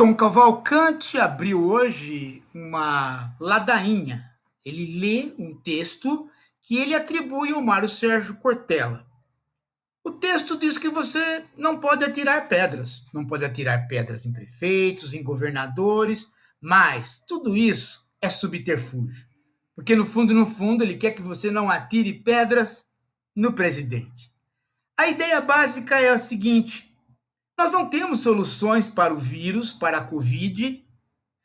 Tom Cavalcante abriu hoje uma ladainha. Ele lê um texto que ele atribui ao Mário Sérgio Cortella. O texto diz que você não pode atirar pedras, não pode atirar pedras em prefeitos, em governadores, mas tudo isso é subterfúgio. Porque no fundo, no fundo, ele quer que você não atire pedras no presidente. A ideia básica é a seguinte: nós não temos soluções para o vírus, para a Covid.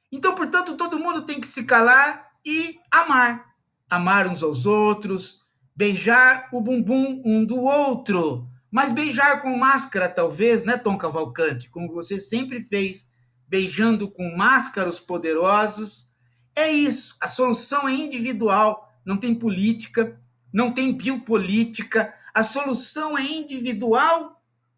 Então, portanto, todo mundo tem que se calar e amar. Amar uns aos outros, beijar o bumbum um do outro. Mas beijar com máscara, talvez, né, Tom Cavalcante? Como você sempre fez, beijando com máscaras poderosos. É isso. A solução é individual, não tem política, não tem biopolítica. A solução é individual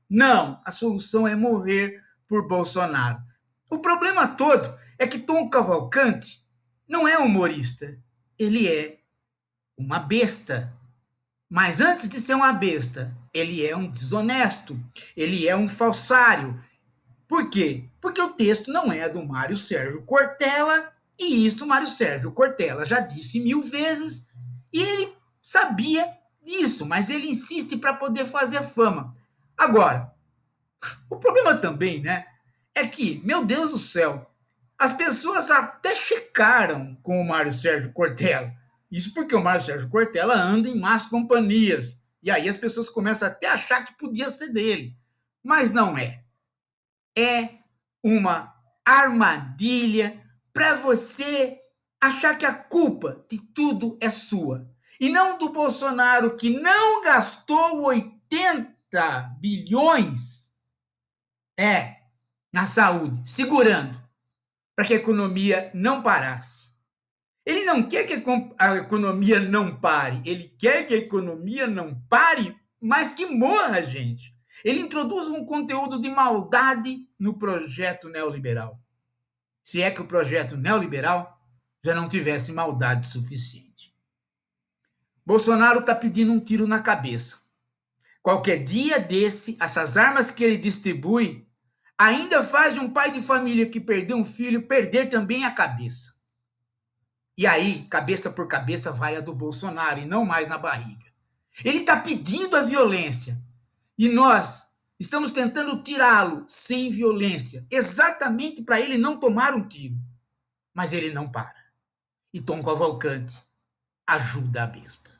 não, a solução é morrer por Bolsonaro. O problema todo é que Tom Cavalcante não é humorista, ele é uma besta. Mas antes de ser uma besta, ele é um desonesto, ele é um falsário. Por quê? Porque o texto não é do Mário Sérgio Cortella, e isso Mário Sérgio Cortella já disse mil vezes, e ele sabia disso, mas ele insiste para poder fazer fama. Agora, o problema também, né, é que, meu Deus do céu, as pessoas até checaram com o Mário Sérgio Cortella. Isso porque o Mário Sérgio Cortella anda em más companhias. E aí as pessoas começam até a achar que podia ser dele. Mas não é. É uma armadilha para você achar que a culpa de tudo é sua. E não do Bolsonaro, que não gastou 80 bilhões é na saúde, segurando para que a economia não parasse. Ele não quer que a economia não pare, ele quer que a economia não pare, mas que morra, gente. Ele introduz um conteúdo de maldade no projeto neoliberal. Se é que o projeto neoliberal já não tivesse maldade suficiente. Bolsonaro está pedindo um tiro na cabeça. Qualquer dia desse, essas armas que ele distribui ainda faz um pai de família que perdeu um filho perder também a cabeça. E aí, cabeça por cabeça, vai a do Bolsonaro e não mais na barriga. Ele está pedindo a violência e nós estamos tentando tirá-lo sem violência, exatamente para ele não tomar um tiro. Mas ele não para. E Tom Cavalcante ajuda a besta.